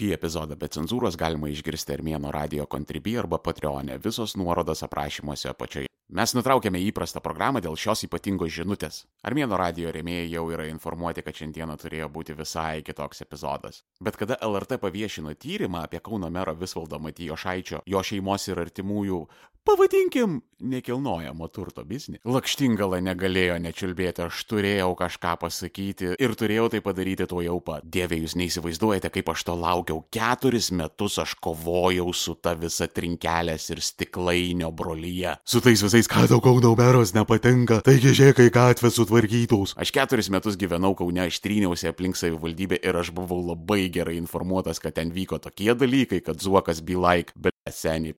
Šį epizodą be cenzūros galima išgirsti Armėno radio Contribui arba Patreonė, visos nuorodos aprašymuose apačioje. Mes nutraukėme įprastą programą dėl šios ypatingos žinutės. Armėno radio rėmėjai jau yra informuoti, kad šiandieną turėjo būti visai kitoks epizodas. Bet kada LRT paviešino tyrimą apie Kauno mero Visvaldo Matijo Šaičio, jo šeimos ir artimųjų, pavadinkim, nekilnojamo turto biznį, lakštingala negalėjo nečiulbėti, aš turėjau kažką pasakyti ir turėjau tai padaryti tuo jau pat. Dieve, jūs neįsivaizduojate, kaip aš to laukiau. Keturis metus aš kovojau su ta visa trinkelės ir stiklainio brolyje. Su tais visais, ką tau Kauno meras nepatinka, taigi žiūrėk, kai gatvės sutvarkytos. Aš keturis metus gyvenau Kaune, aš tryniausi aplink savivaldybę ir aš buvau labai gerai informuotas, kad ten vyko tokie dalykai, kad Zuokas be like, bet seniai.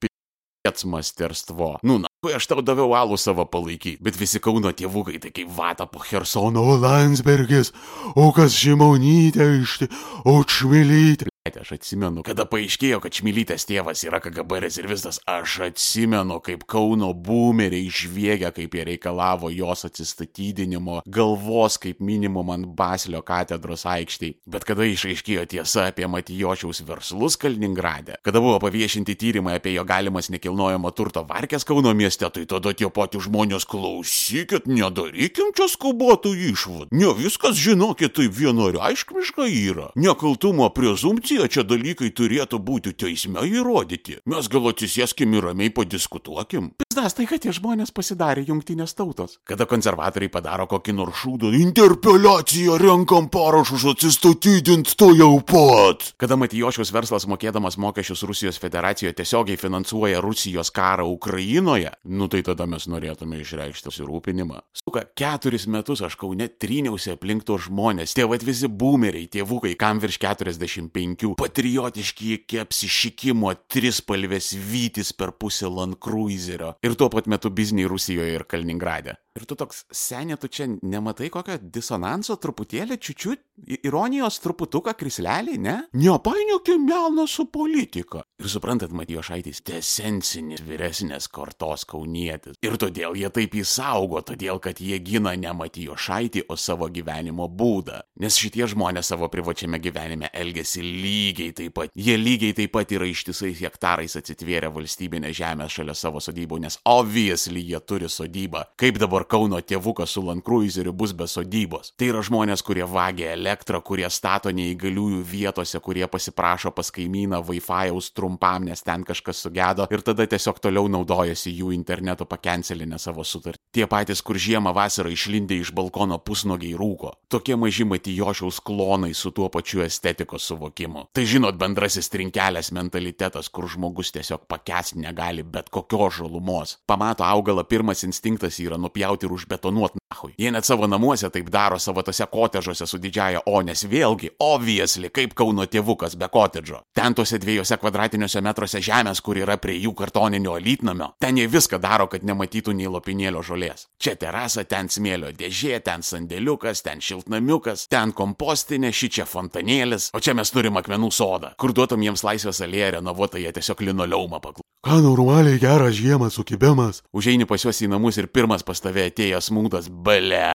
Pėts masterstvo. Nu, na, kai aš tau daviau alų savo palaikyti, bet visi Kauno tėvukai tai kaip vata po Hersono. Landsbergis, o kas Šimonytė išti, o Čmilytė. Aš atsimenu, kada paaiškėjo, kad Šmilytės tėvas yra KGB rezervistas, aš atsimenu, kaip Kauno boomeriai žviegia, kaip jie reikalavo jos atsistatydinimo, galvos kaip minimum ant Basilio katedros aikštėje. Bet kada išaiškėjo tiesa apie Matijošiaus verslus Kaliningrade, kada buvo paviešinti tyrimai apie jo galimas nekilnojamo turto varkės Kauno mieste, tai tada tie patys žmonės klausykit, nedarykim čia skubotų išvadų. Ne viskas, žinokit, taip vienareiškiškai yra. Nekaltumo prezumcija čia dalykai turėtų būti teisme įrodyti. Mes gal atsisėskim ir ramiai padiskutuokim. Pizdas tai, kad tie žmonės pasidarė jungtinės tautos. Kada konservatoriai padaro kokį nors šūdą, Interpeliacija renkam parašus atsistatydint to jau pat. Kada Matijošiaus verslas mokėdamas mokesčius Rusijos federacijoje tiesiogiai finansuoja Rusijos karą Ukrainoje, nu tai tada mes norėtume išreikšti susirūpinimą. Suka, keturis metus aš kaune tryniausi aplink tos žmonės, tie vad visi boomeriai, tėvukai, kam virš 45, patriotiški iki apsišikimo, trispalvės vytis per pusę Land Cruiserio ir tuo pat metu bizniai Rusijoje ir Kaliningrade. Ir tu toks, senė, tu čia nematai kokio disonanso truputėlį, čiučiut, ironijos truputuką krislelį, ne? Nepainiokim melną su politika. Ir suprantat, Matijo Šaitis, esencinis vyresnės kartos kaunietis. Ir todėl jie taip įsaugo, todėl kad jie gina ne Matijo Šaitį, o savo gyvenimo būdą. Nes šitie žmonės savo privačiame gyvenime elgesi lygiai taip pat. Jie lygiai taip pat yra ištisais hektarais atsitvėrę valstybinę žemę šalia savo sodybų, nes obviously jie turi sodybą. Kaip dabar Kauno tėvukas su Land Cruiseriu bus be sodybos. Tai yra žmonės, kurie vagia elektrą, kurie stato neįgaliųjų vietose, kurie pasiprašo pas kaimyną Wi-Fi'aus trumpam, nes ten kažkas sugedo ir tada tiesiog toliau naudojasi jų interneto pakencelinę savo sutartį. Tie patys, kur žiemą vasarą išlindė iš balkono pusnogiai rūko. Tokie maži matijošiaus klonai su tuo pačiu estetikos suvokimu. Tai žinot, bendrasis trinkelės mentalitetas, kur žmogus tiesiog pakęs negali bet kokios žalumos. Pamato augalą, pirmas instinktas yra nupjauti ir užbetonuot nahui. Jie net savo namuose taip daro savo tose kotežuose su didžiaja O, nes vėlgi, obviously, kaip Kauno tėvukas be kotedžo. Ten tuose dviejose kvadratiniuose metruose žemės, kur yra prie jų kartoninio lytnamio, ten jie viską daro, kad nematytų nei lopinėlio žolės. Čia terasa, ten smėlio dėžė, ten sandėliukas, ten šiltnamiukas, ten kompostinė, ši čia fontanėlis, o čia mes turim akmenų sodą, kur duotum jiems laisvės alėją renovuotą, jie tiesiog linoleumą paklų. Ką normaliai gerą žiemą sukibimas? Užeini pas juos į namus ir pirmas pas tave atėjęs smūdas, ble.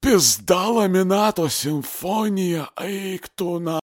Pizda laminato simfonija, eik tu na.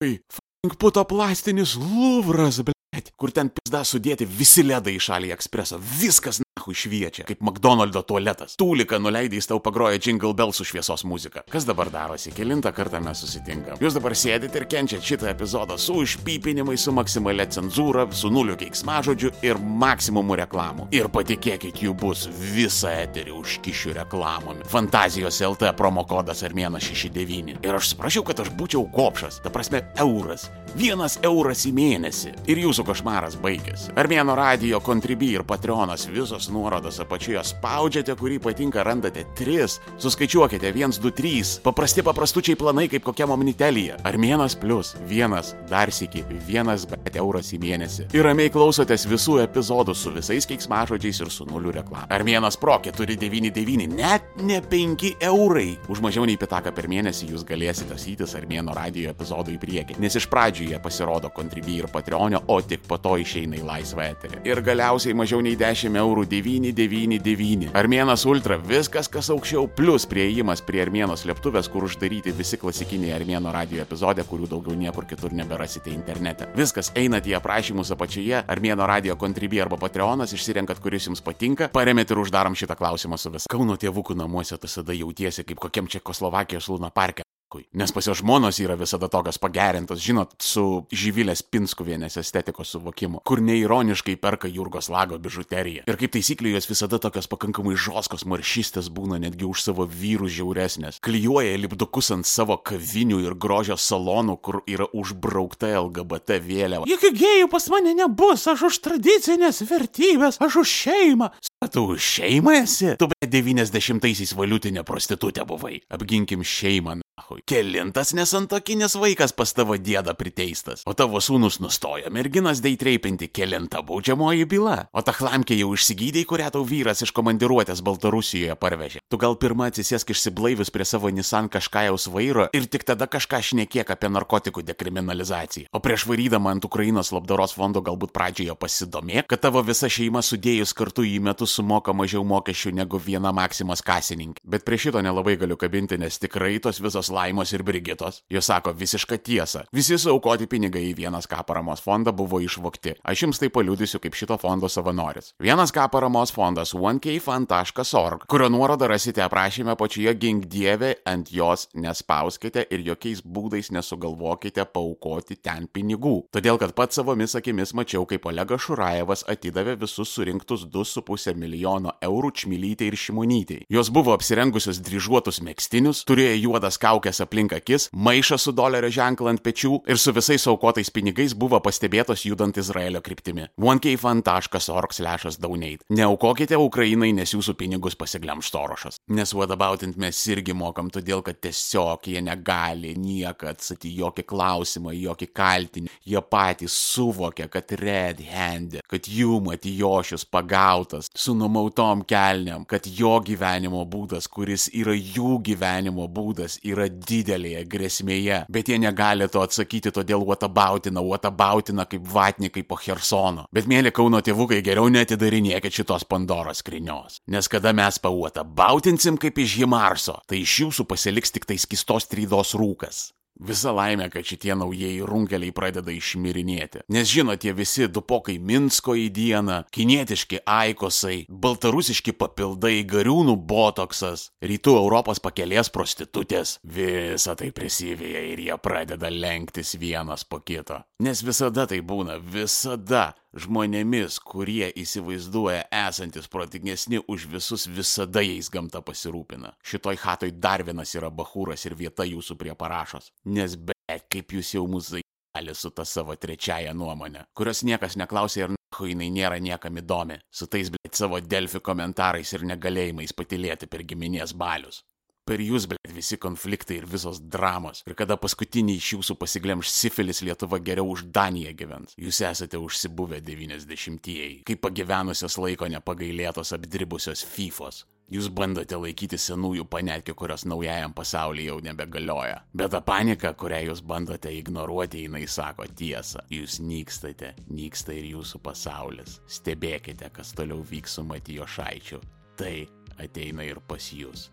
Fink putoplastinis luvras, ble. Kur ten pizda sudėti visi ledai iš šalį ekspreso, viskas nahui šviečia, kaip McDonald'o tualetas. Tūlika nuleidys tau pagroja Jingle Bell su šviesos muzika. Kas dabar darosi, kilintą kartą mes susitinkam. Jūs dabar sėdit ir kenčiat šitą epizodą su užpypinimai, su maksimalia cenzūra, su nuliu keiksmažodžiu ir maksimumu reklamų. Ir patikėkit, jų bus visą eterį užkišiu reklamomis. Fantazijos LT promo kodas Armėnas 69. Ir aš suprašiau, kad aš būčiau gopšas, ta prasme euras. Vienas euras į mėnesį. Ir jūsų košmaras baigėsi. Armėno radio, Contribui ir Patreonas visos nuorodos apačioje spaudžiate, kurį patinka randate 3. Suskaičiuokite 1, 2, 3. Paprasti paprastučiai planai kaip kokia omnitelija. Armėnas plus 1, dar sėki 1 bet euras į mėnesį. Ir ramiai klausotės visų epizodų su visais keiksmažodžiais ir su nuliu reklama. Armėnas pro 499, net ne 5 eurai. Už mažiau nei pitaką per mėnesį jūs galėsite sytis Armėno radio epizodų į priekį. Nes iš pradžių pradžioje pasirodo Contribui ir Patreonė, o tik po to išeina į laisvą eterį. Ir galiausiai mažiau nei 10 eurų 999. Armėnas Ultra, viskas kas aukščiau, plus prieimas prie Armėnos slėptuvės, kur uždaryti visi klasikiniai Armėno radio epizodai, kurių daugiau niekur kitur neberasite internete. Viskas einat į aprašymus apačioje, Armėno radio Contribui arba Patreonas, išsirenkat, kuris jums patinka, paremėt ir uždarom šitą klausimą su vis. Kauno tėvukų namuose tu tada jautiesi kaip kokiam Čekoslovakijos Lūna parke. Nes pas jo žmonos yra visada tokios pagerintos, žinot, su žyvilės Pinskuvienės estetikos suvokimu, kur neironiškai perka Jurgos lago bižuteriją. Ir kaip taisyklė, jos visada tokios pakankamai žoskos maršystės būna netgi už savo vyrų žiauresnės. Klijuoja lipdukus ant savo kavinių ir grožio salonų, kur yra užbraukta LGBT vėliava. Jokių gėjų pas mane nebus, aš už tradicinės vertybės, aš už šeimą. Tu už šeimą esi? Tu be 90-aisiais valiutinė prostitutė buvai. Apginkim šeimą. Nahui. Kelintas nesantokinis vaikas pas tavo dėdą priteistas, o tavo sūnus nustojo merginas deitreipinti kelinta baudžiamoji byla. O ta chlamkė jau išsigydė, kurią tau vyras iš komandiruotės Baltarusijoje parvežė. Tu gal pirmą atsisėsk išsiblaivius prie savo Nissan kažkajaus vairo ir tik tada kažką šnekiek apie narkotikų dekriminalizaciją. O prieš varydama ant Ukrainos labdaros fondo galbūt pradžioje pasidomėk, kad tavo visa šeima sudėjus kartu į metus sumoka mažiau mokesčių negu viena Maksimos kasininkė. Bet prie šito nelabai galiu kabinti, nes tikrai tos visos Laimos ir Brigitos. Jos sako visišką tiesą. Visi suaukoti pinigai į vienas K paramos fondą buvo išvokti. Aš jums tai paliudysiu kaip šito fondo savanoris. Vienas K paramos fondas onekfund.org, kurio nuorodą rasite aprašyme pačioje gink dievė, ant jos nespauskite ir jokiais būdais nesugalvokite paukoti ten pinigų. Todėl, kad pats savomis akimis mačiau, kaip Olegas Šurajevas atidavė visus surinktus 2,5 milijono eurų čmilytė ir šimonytė. Jos buvo apsirengusios dryžuotus mėgstinius, turėjo juodas kaukės aplink akis, maišą su dolerio ženklu ant pečių ir su visais aukotais pinigais buvo pastebėtos judant Izraelio kryptimi. onekfund.org/donate. Neaukokite Ukrainai, nes jūsų pinigus pasiglemš Sorošas. Nes vadabautint mes irgi mokam, todėl kad tiesiog jie negali niekad atsakyti jokį klausimą, jokį kaltinį. Jie patys suvokia, kad red handed, kad jų matijošius pagautas su numautom kelniam, kad jo gyvenimo būdas, kuris yra jų gyvenimo būdas, yra didelėje grėsmėje. Bet jie negali to atsakyti, todėl uotabautina, uotabautina kaip vatnikai po Hersono. Bet mėly Kauno tėvukai, geriau netidarinėkit šitos Pandoros skrinios. Nes kada mes pauotabautinsim kaip iš Himarso, tai iš jūsų pasiliks tik tai skistos trydos rūkas. Visa laimė, kad šitie naujieji runkeliai pradeda išmirinėti. Nes žino tie visi dupokai Minsko į dieną, kinietiški aikosai, baltarusiški papildai, gariūnų botoksas, rytų Europos pakelės prostitutės. Visa tai prisivėja ir jie pradeda lenktis vienas po kito. Nes visada tai būna, visada žmonėmis, kurie įsivaizduoja esantis protingesni už visus, visada jais gamta pasirūpina. Šitoj hatoj dar vienas yra bahūras ir vieta jūsų prie parašos. Nes be, kaip jūs jau mūsų gali su ta savo trečiaja nuomonė, kurios niekas neklausė ir nahu jinai nėra niekam įdomi, su tais, blėt, savo delfi komentarais ir negalėjimais patilėti per giminės balius per jūs, blėt, visi konfliktai ir visos dramos. Ir kada paskutiniai iš jūsų pasiglemš sifilis Lietuva geriau už Daniją gyvens. Jūs esate užsibuvę 90-ieji, kaip pagyvenusios laiko nepagailėtos apdribusios FIFOS. Jūs bandote laikyti senųjų panetkių, kurios naujajam pasaulyje jau nebegalioja. Bet ta panika, kurią jūs bandote ignoruoti, jinai sako tiesą. Jūs nykstate, nyksta ir jūsų pasaulis. Stebėkite, kas toliau vyks su Matijo Šaičiu. Tai ateina ir pas jūs.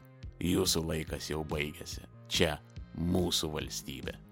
Jūsų laikas jau baigėsi. Čia mūsų valstybė.